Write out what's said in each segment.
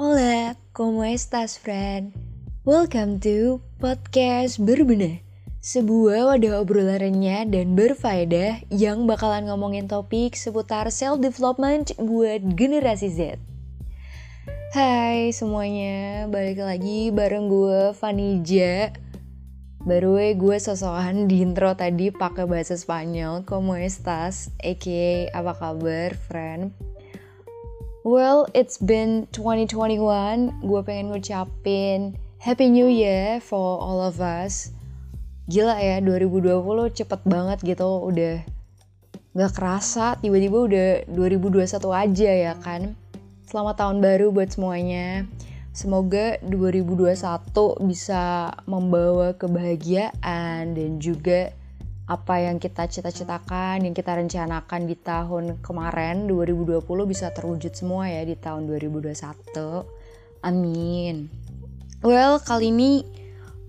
Hola, ¿cómo estás, friend? Welcome to Podcast Berbenah Sebuah wadah obrolan dan berfaedah yang bakalan ngomongin topik seputar self-development buat generasi Z Hai semuanya, balik lagi bareng gue Vanija Baru gue sosokan di intro tadi pakai bahasa Spanyol Como estas? A.K.A. apa kabar, friend? Well, it's been 2021. Gue pengen ngucapin Happy New Year for all of us. Gila ya, 2020 cepet banget gitu. Udah gak kerasa, tiba-tiba udah 2021 aja ya kan. Selamat tahun baru buat semuanya. Semoga 2021 bisa membawa kebahagiaan dan juga apa yang kita cita-citakan, yang kita rencanakan di tahun kemarin 2020 bisa terwujud semua ya di tahun 2021. Amin. Well, kali ini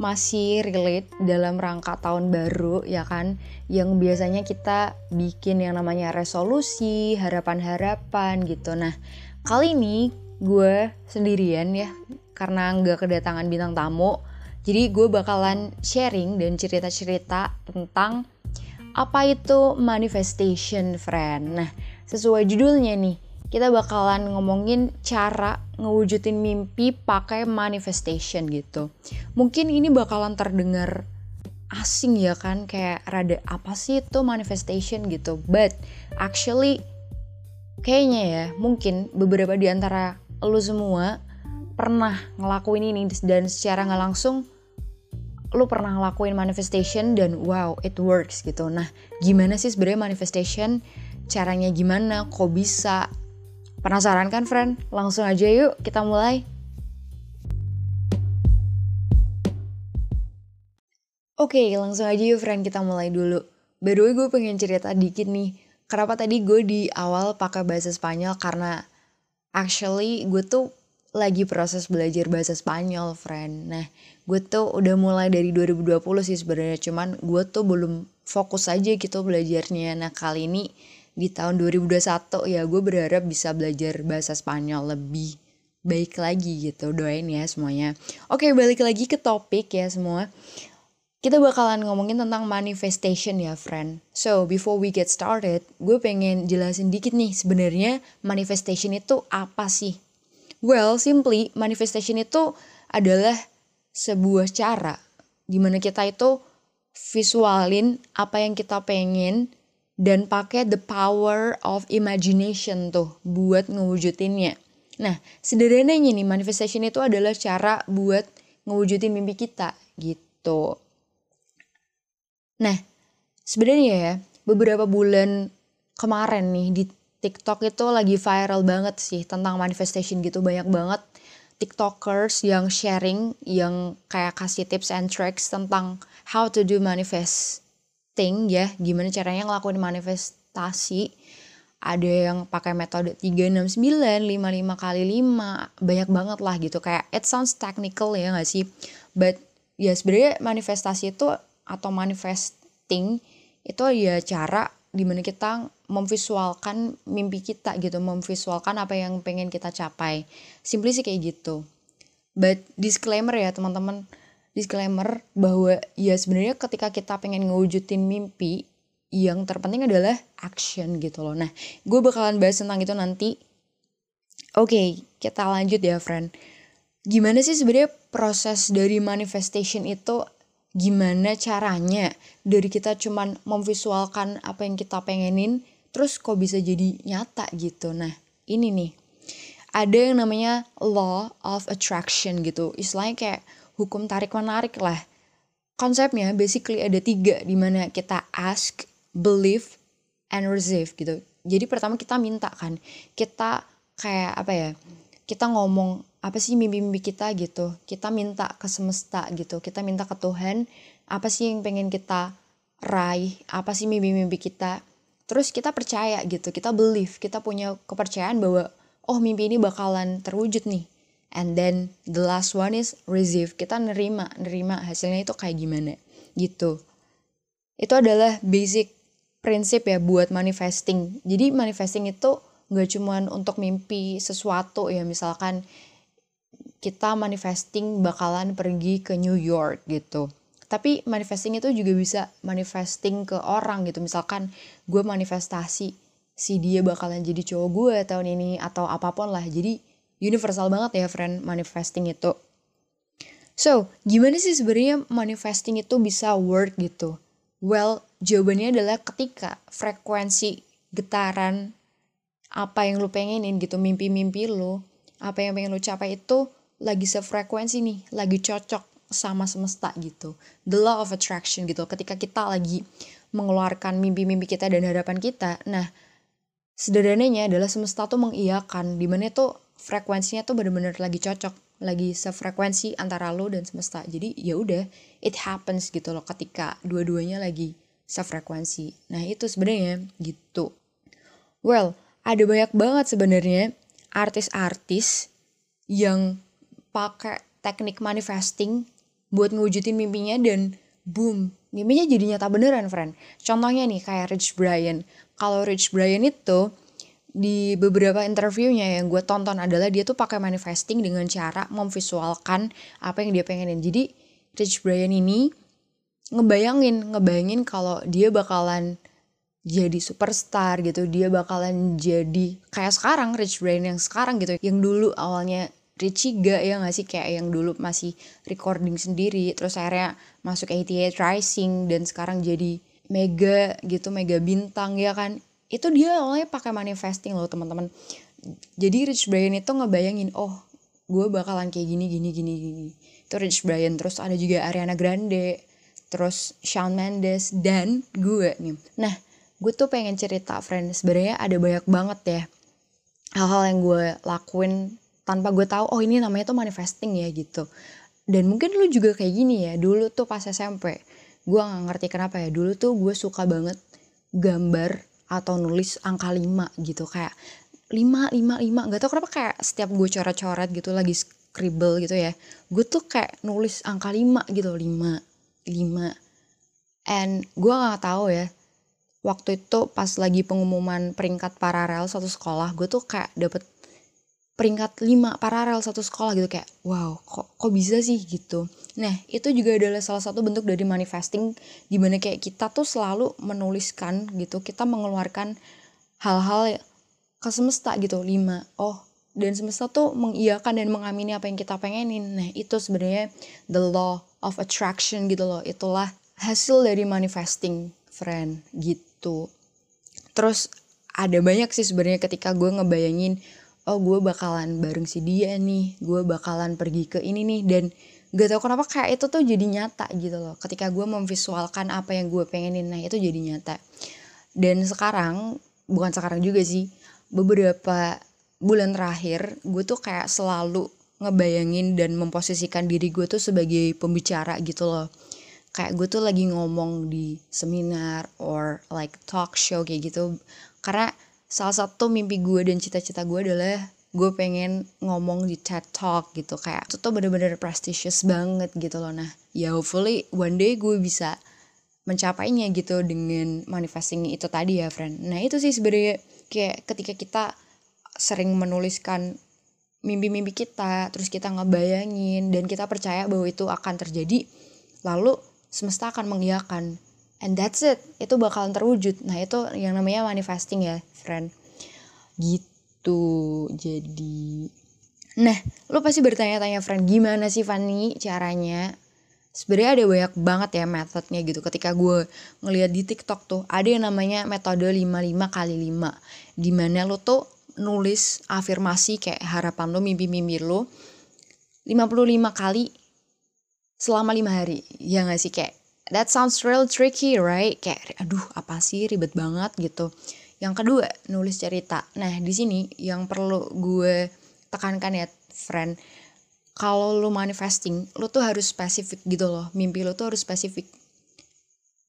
masih relate dalam rangka tahun baru ya kan yang biasanya kita bikin yang namanya resolusi, harapan-harapan gitu. Nah, kali ini gue sendirian ya karena nggak kedatangan bintang tamu jadi gue bakalan sharing dan cerita-cerita tentang apa itu manifestation friend. Nah sesuai judulnya nih kita bakalan ngomongin cara ngewujudin mimpi pakai manifestation gitu. Mungkin ini bakalan terdengar asing ya kan kayak rada apa sih itu manifestation gitu. But actually kayaknya ya mungkin beberapa di antara lu semua pernah ngelakuin ini dan secara nggak langsung lu pernah ngelakuin manifestation dan wow it works gitu. Nah gimana sih sebenarnya manifestation? Caranya gimana? Kok bisa? Penasaran kan friend langsung aja yuk kita mulai. Oke, okay, langsung aja yuk friend kita mulai dulu. Way, gue pengen cerita dikit nih. Kenapa tadi gue di awal pakai bahasa Spanyol? Karena actually gue tuh lagi proses belajar bahasa Spanyol, friend. Nah, gue tuh udah mulai dari 2020 sih sebenarnya, cuman gue tuh belum fokus aja gitu belajarnya. Nah, kali ini di tahun 2021 ya gue berharap bisa belajar bahasa Spanyol lebih baik lagi gitu. Doain ya semuanya. Oke, balik lagi ke topik ya semua. Kita bakalan ngomongin tentang manifestation ya, friend. So, before we get started, gue pengen jelasin dikit nih sebenarnya manifestation itu apa sih? Well, simply manifestation itu adalah sebuah cara di mana kita itu visualin apa yang kita pengen dan pakai the power of imagination tuh buat ngewujudinnya. Nah, sederhananya nih manifestation itu adalah cara buat ngewujudin mimpi kita gitu. Nah, sebenarnya ya beberapa bulan kemarin nih di TikTok itu lagi viral banget sih tentang manifestation gitu banyak banget TikTokers yang sharing yang kayak kasih tips and tricks tentang how to do manifesting ya, gimana caranya ngelakuin manifestasi. Ada yang pakai metode 369, 55 kali 5, banyak banget lah gitu kayak it sounds technical ya gak sih? But ya sebenarnya manifestasi itu atau manifesting itu ya cara di mana kita memvisualkan mimpi kita gitu, memvisualkan apa yang pengen kita capai. Simply sih kayak gitu. But disclaimer ya teman-teman, disclaimer bahwa ya sebenarnya ketika kita pengen ngewujudin mimpi, yang terpenting adalah action gitu loh. Nah, gue bakalan bahas tentang itu nanti. Oke, okay, kita lanjut ya friend. Gimana sih sebenarnya proses dari manifestation itu gimana caranya dari kita cuman memvisualkan apa yang kita pengenin terus kok bisa jadi nyata gitu. Nah ini nih. Ada yang namanya law of attraction gitu. Istilahnya kayak hukum tarik menarik lah. Konsepnya basically ada tiga di mana kita ask believe and receive gitu. Jadi pertama kita minta kan. Kita kayak apa ya? Kita ngomong apa sih mimpi-mimpi kita gitu? Kita minta ke semesta gitu. Kita minta ke Tuhan. Apa sih yang pengen kita raih? Apa sih mimpi-mimpi kita? Terus kita percaya gitu. Kita believe. Kita punya kepercayaan bahwa oh mimpi ini bakalan terwujud nih. And then the last one is receive. Kita nerima. Nerima hasilnya itu kayak gimana gitu. Itu adalah basic prinsip ya buat manifesting. Jadi manifesting itu nggak cuman untuk mimpi sesuatu ya. Misalkan kita manifesting bakalan pergi ke New York gitu. Tapi manifesting itu juga bisa manifesting ke orang gitu. Misalkan gue manifestasi si dia bakalan jadi cowok gue tahun ini atau apa pun lah. Jadi universal banget ya friend manifesting itu. So gimana sih sebenarnya manifesting itu bisa work gitu? Well jawabannya adalah ketika frekuensi getaran apa yang lu pengenin gitu mimpi-mimpi lu apa yang pengen lu capai itu lagi sefrekuensi nih lagi cocok sama semesta gitu. The law of attraction gitu. Ketika kita lagi mengeluarkan mimpi-mimpi kita dan harapan kita nah sederhananya adalah semesta tuh mengiyakan di mana tuh frekuensinya tuh bener-bener lagi cocok lagi sefrekuensi antara lo dan semesta. Jadi ya udah it happens gitu loh ketika dua-duanya lagi sefrekuensi. Nah itu sebenarnya gitu. Well ada banyak banget sebenarnya artis-artis yang pakai teknik manifesting buat ngewujudin mimpinya dan boom mimpinya jadi nyata beneran friend contohnya nih kayak Rich Brian kalau Rich Brian itu di beberapa interviewnya yang gue tonton adalah dia tuh pakai manifesting dengan cara memvisualkan apa yang dia pengenin. Jadi Rich Brian ini ngebayangin, ngebayangin kalau dia bakalan jadi superstar gitu, dia bakalan jadi kayak sekarang Rich Brian yang sekarang gitu, yang dulu awalnya Richie gak ya gak sih? Kayak yang dulu masih recording sendiri, terus akhirnya masuk ATA Rising dan sekarang jadi mega gitu mega bintang ya kan? Itu dia awalnya pakai manifesting loh teman-teman. Jadi Rich Brian itu ngebayangin oh gue bakalan kayak gini gini gini gini. Itu Rich Brian terus ada juga Ariana Grande terus Shawn Mendes dan gue nih. Nah gue tuh pengen cerita friend. Sebenarnya ada banyak banget ya hal-hal yang gue lakuin tanpa gue tahu oh ini namanya tuh manifesting ya gitu. Dan mungkin lu juga kayak gini ya dulu tuh pas SMP gue gak ngerti kenapa ya dulu tuh gue suka banget gambar atau nulis angka 5 gitu. Kayak 5 5 5 gak tau kenapa kayak setiap gue coret-coret gitu lagi scribble gitu ya gue tuh kayak nulis angka 5 gitu. 5 5 and gue gak tahu ya waktu itu pas lagi pengumuman peringkat paralel satu sekolah gue tuh kayak dapet peringkat 5 paralel satu sekolah gitu kayak wow kok kok bisa sih? Gitu. Nah itu juga adalah salah satu bentuk dari manifesting di mana kayak kita tuh selalu menuliskan gitu kita mengeluarkan hal-hal ke semesta gitu 5 oh dan semesta tuh mengiyakan dan mengamini apa yang kita pengenin. Nah itu sebenarnya the law of attraction gitu loh. Itulah hasil dari manifesting friend gitu. Terus ada banyak sih sebenarnya ketika gue ngebayangin oh gue bakalan bareng si dia nih gue bakalan pergi ke ini nih dan gak tau kenapa kayak itu tuh jadi nyata gitu loh. Ketika gue memvisualkan apa yang gue pengenin nah itu jadi nyata. Dan sekarang bukan sekarang juga sih beberapa bulan terakhir gue tuh kayak selalu ngebayangin dan memposisikan diri gue tuh sebagai pembicara gitu loh. Kayak gue tuh lagi ngomong di seminar or like talk show kayak gitu. Karena salah satu mimpi gue dan cita-cita gue adalah gue pengen ngomong di TED Talk gitu kayak itu tuh bener-bener prestigious banget gitu loh. Nah ya hopefully one day gue bisa mencapainya gitu dengan manifesting itu tadi ya friend. Nah itu sih sebenarnya kayak ketika kita sering menuliskan mimpi-mimpi kita terus kita ngebayangin dan kita percaya bahwa itu akan terjadi lalu semesta akan mengiyakan and that's it. Itu bakalan terwujud. Nah itu yang namanya manifesting ya friend. Gitu. Jadi nah lo pasti bertanya-tanya friend gimana sih Fanny caranya? Sebenarnya ada banyak banget ya metodenya gitu. Ketika gue ngeliat di TikTok tuh ada yang namanya metode 55 kali 5 di mana lo tuh nulis afirmasi kayak harapan lo mimpi-mimpi lo 55 kali selama 5 hari. Ya gak sih kayak that sounds real tricky right? Kayak aduh apa sih? Ribet banget gitu. Yang kedua nulis cerita. Nah di sini yang perlu gue tekankan ya friend kalau lu manifesting lu tuh harus spesifik gitu loh. Mimpi lu tuh harus spesifik.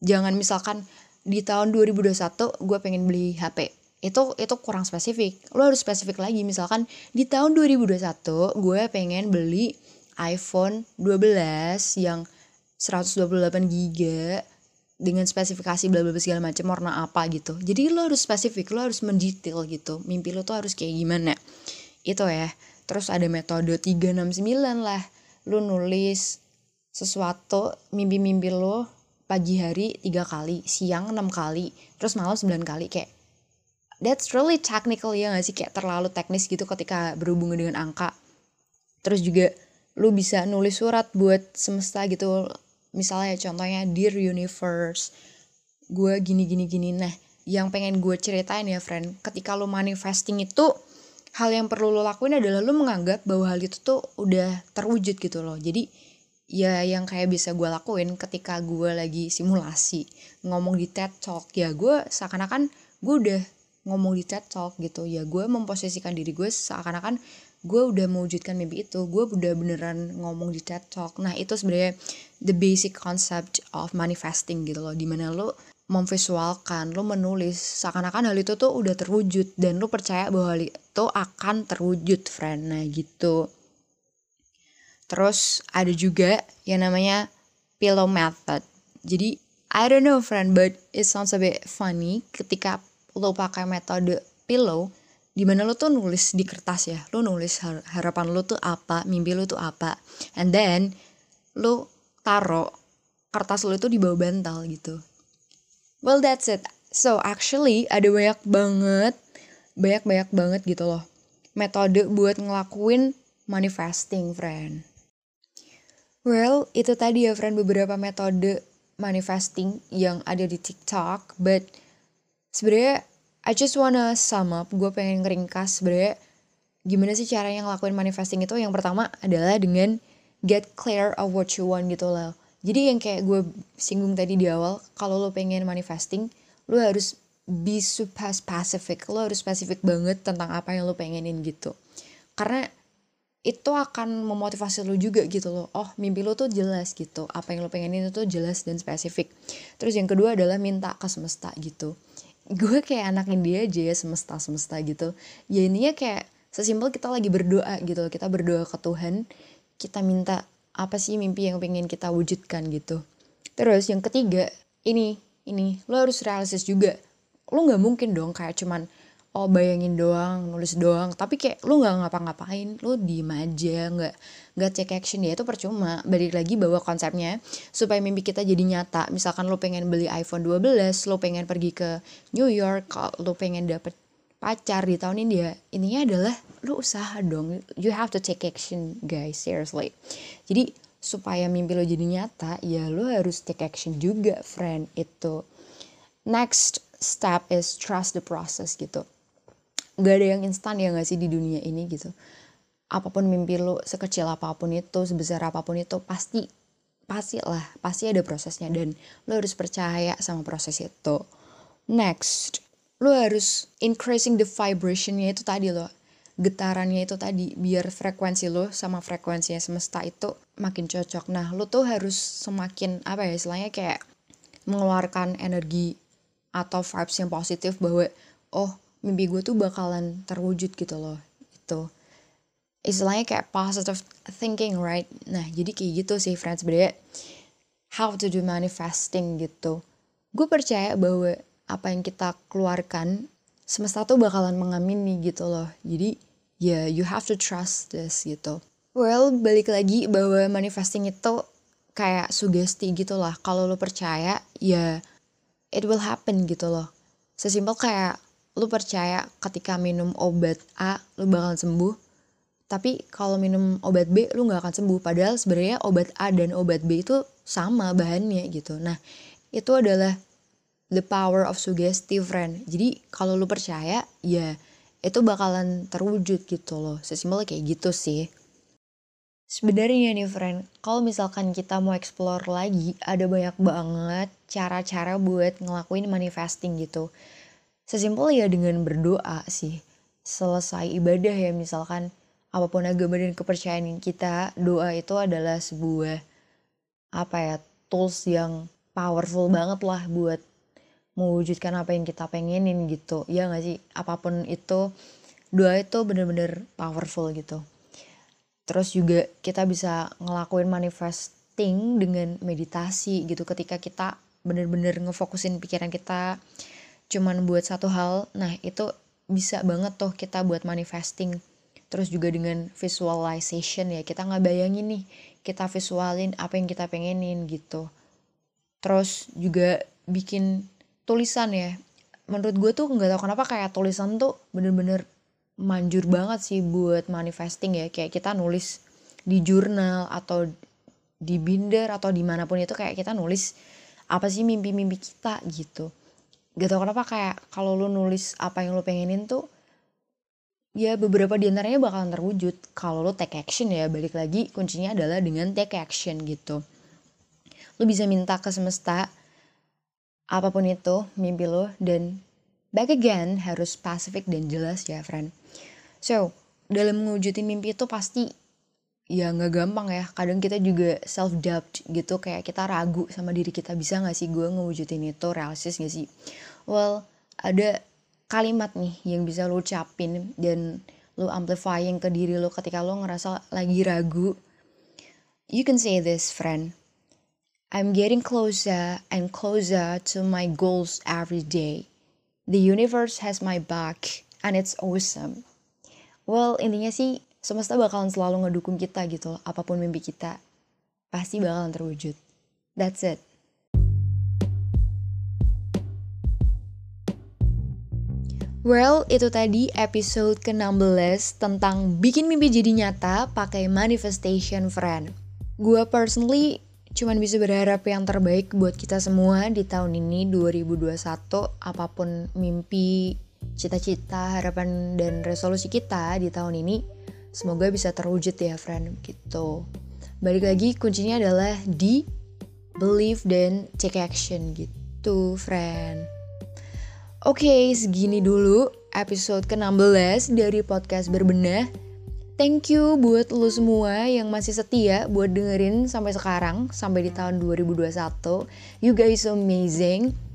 Jangan misalkan di tahun 2021 gue pengen beli HP itu itu kurang spesifik. Lo harus spesifik lagi. Misalkan di tahun 2021 gue pengen beli iPhone 12 yang 128 giga dengan spesifikasi bla bla segala macam warna apa gitu. Jadi lo harus spesifik, lo harus mendetail gitu. Mimpi lo tuh harus kayak gimana. Itu ya. Terus ada metode 369 lah. Lu nulis sesuatu mimpi-mimpi lo pagi hari tiga kali, siang enam kali, terus malam sembilan kali kayak that's really technical ya gak sih kayak terlalu teknis gitu ketika berhubungan dengan angka. Terus juga lu bisa nulis surat buat semesta gitu. Misalnya contohnya Dear Universe, gue gini gini gini. Nah, yang pengen gue ceritain ya friend, ketika lu manifesting itu hal yang perlu lo lakuin adalah lo menganggap bahwa hal itu tuh udah terwujud gitu loh. Jadi ya yang kayak bisa gue lakuin ketika gue lagi simulasi ngomong di TED Talk ya gue seakan-akan gue udah ngomong di TED Talk gitu ya gue memposisikan diri gue seakan-akan gue udah mewujudkan mimpi itu gue udah beneran ngomong di TED Talk nah itu sebenarnya the basic concept of manifesting gitu loh di mana lo memvisualkan, lo menulis seakan-akan hal itu tuh udah terwujud dan lo percaya bahwa hal itu akan terwujud, friend. Nah, gitu. Terus ada juga yang namanya pillow method. Jadi I don't know friend, but it sounds a bit funny ketika lo pakai metode pillow di mana lo tuh nulis di kertas ya? Lo nulis harapan lo tuh apa? Mimpi lo tuh apa? And then lo taro kertas lo itu di bawah bantal gitu. Well that's it. So actually ada banyak banget banyak banyak banget gitu loh. Metode buat ngelakuin manifesting friend. Well, itu tadi ya friend beberapa metode manifesting yang ada di TikTok, but sebenarnya I just wanna sum up, gue pengen ngeringkas sebenarnya gimana sih cara yang ngelakuin manifesting itu. Yang pertama adalah dengan get clear of what you want gitu loh. Jadi yang kayak gue singgung tadi di awal, kalau lo pengen manifesting, lo harus be super specific, lo harus spesifik banget tentang apa yang lo pengenin gitu. Karena itu akan memotivasi lo juga gitu loh. Oh mimpi lo tuh jelas gitu. Apa yang lo pengenin itu tuh jelas dan spesifik. Terus yang kedua adalah minta ke semesta gitu gue kayak anak India aja ya semesta semesta gitu. Ya ininya kayak sesimpel kita lagi berdoa gitu kita berdoa ke Tuhan kita minta apa sih mimpi yang pengen kita wujudkan gitu. Terus yang ketiga ini ini lo harus realistis juga. Lo nggak mungkin dong kayak cuman oh bayangin doang nulis doang. Tapi kayak lu nggak ngapa-ngapain lu diem aja nggak nggak take action. Ya itu percuma. Balik lagi bahwa konsepnya supaya mimpi kita jadi nyata. Misalkan lu pengen beli iPhone 12 lu pengen pergi ke New York lu pengen dapet pacar di tahun ini ya ininya adalah lu usaha dong. You have to take action guys seriously. Jadi supaya mimpi lo jadi nyata ya lo harus take action juga friend itu. Next step is trust the process gitu gak ada yang instan ya gak sih di dunia ini gitu. Apa pun mimpi lo sekecil apa pun itu sebesar apa pun itu pasti pasti lah pasti ada prosesnya. Dan lo harus percaya sama proses itu. Next lo harus increasing the vibrationnya itu tadi lo getarannya itu tadi biar frekuensi lo sama frekuensinya semesta itu makin cocok. Nah lo tuh harus semakin apa ya istilahnya kayak mengeluarkan energi atau vibes yang positif bahwa oh mimpi gue tuh bakalan terwujud gitu loh itu. Istilahnya kayak positive thinking right? Nah jadi kayak gitu sih friends sebenarnya how to do manifesting gitu. Gue percaya bahwa apa yang kita keluarkan semesta tuh bakalan mengamini gitu loh. Jadi ya yeah, you have to trust this gitu. Well balik lagi bahwa manifesting itu kayak sugesti gitu lah. Kalau lo percaya ya it will happen gitu loh. Sesimpel kayak lu percaya ketika minum obat A lu bakal sembuh. Tapi kalau minum obat B lu nggak akan sembuh. Padahal sebenarnya obat A dan obat B itu sama bahannya gitu. Nah itu adalah the power of suggestive friend. Jadi kalau lu percaya ya itu bakalan terwujud gitu loh. Sesimpel kayak gitu sih. Sebenarnya nih friend, kalau misalkan kita mau explore lagi, ada banyak banget cara-cara buat ngelakuin manifesting gitu sesimpel ya dengan berdoa sih. Selesai ibadah ya misalkan apa pun agama dan kepercayaan kita doa itu adalah sebuah apa ya tools yang powerful banget lah buat mewujudkan apa yang kita pengenin gitu. Ya gak sih? Apa pun itu doa itu bener-bener powerful gitu. Terus juga kita bisa ngelakuin manifesting dengan meditasi gitu. Ketika kita bener-bener ngefokusin pikiran kita cuman buat satu hal nah itu bisa banget tuh kita buat manifesting. Terus juga dengan visualization ya kita nggak bayangin nih kita visualin apa yang kita pengenin gitu. Terus juga bikin tulisan ya. Menurut gue tuh nggak tahu kenapa kayak tulisan tuh bener-bener manjur banget sih buat manifesting ya. Kayak kita nulis di jurnal atau di binder atau di mana pun itu kayak kita nulis apa sih mimpi-mimpi kita gitu gak tau kenapa kayak kalau lu nulis apa yang lu pengenin tuh ya beberapa di antaranya bakalan terwujud. Kalau lo take action ya balik lagi kuncinya adalah dengan take action gitu. Lo bisa minta ke semesta apa pun itu mimpi lo dan back again harus spesifik dan jelas ya friend. So dalam mewujudin mimpi itu pasti ya nggak gampang ya kadang kita juga self doubt gitu kayak kita ragu sama diri kita bisa nggak sih gue ngewujudin itu realistis gak sih well ada kalimat nih yang bisa lo ucapin dan lo amplifying ke diri lo ketika lo ngerasa lagi ragu. You can say this, friend. I'm getting closer and closer to my goals every day. The universe has my back and it's awesome. Well, intinya sih semesta bakalan selalu ngedukung kita gitu. Apa pun mimpi kita, pasti bakalan terwujud. That's it. Well, itu tadi episode ke-16 tentang bikin mimpi jadi nyata pakai manifestation friend. Gua personally cuman bisa berharap yang terbaik buat kita semua di tahun ini 2021 apa pun mimpi, cita-cita, harapan dan resolusi kita di tahun ini semoga bisa terwujud ya friend gitu. Balik lagi kuncinya adalah di believe dan take action gitu friend. Oke, okay, segini dulu episode ke-16 dari podcast Berbenah. Thank you buat lo semua yang masih setia buat dengerin sampai sekarang, sampai di tahun 2021. You guys amazing.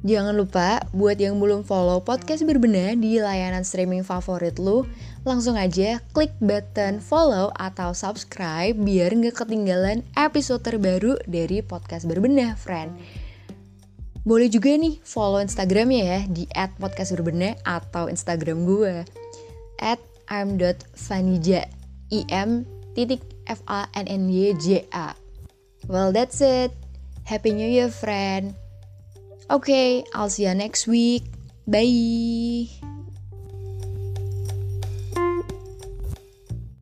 Jangan lupa buat yang belum follow podcast Berbenah di layanan streaming favorit lo, langsung aja klik button follow atau subscribe biar nggak ketinggalan episode terbaru dari podcast Berbenah, friend. Boleh juga nih follow Instagramnya ya di @podcastberbena atau Instagram gue at im titik f a n n y j a. Well that's it. Happy New Year friend. Okay, I'll see you next week. Bye.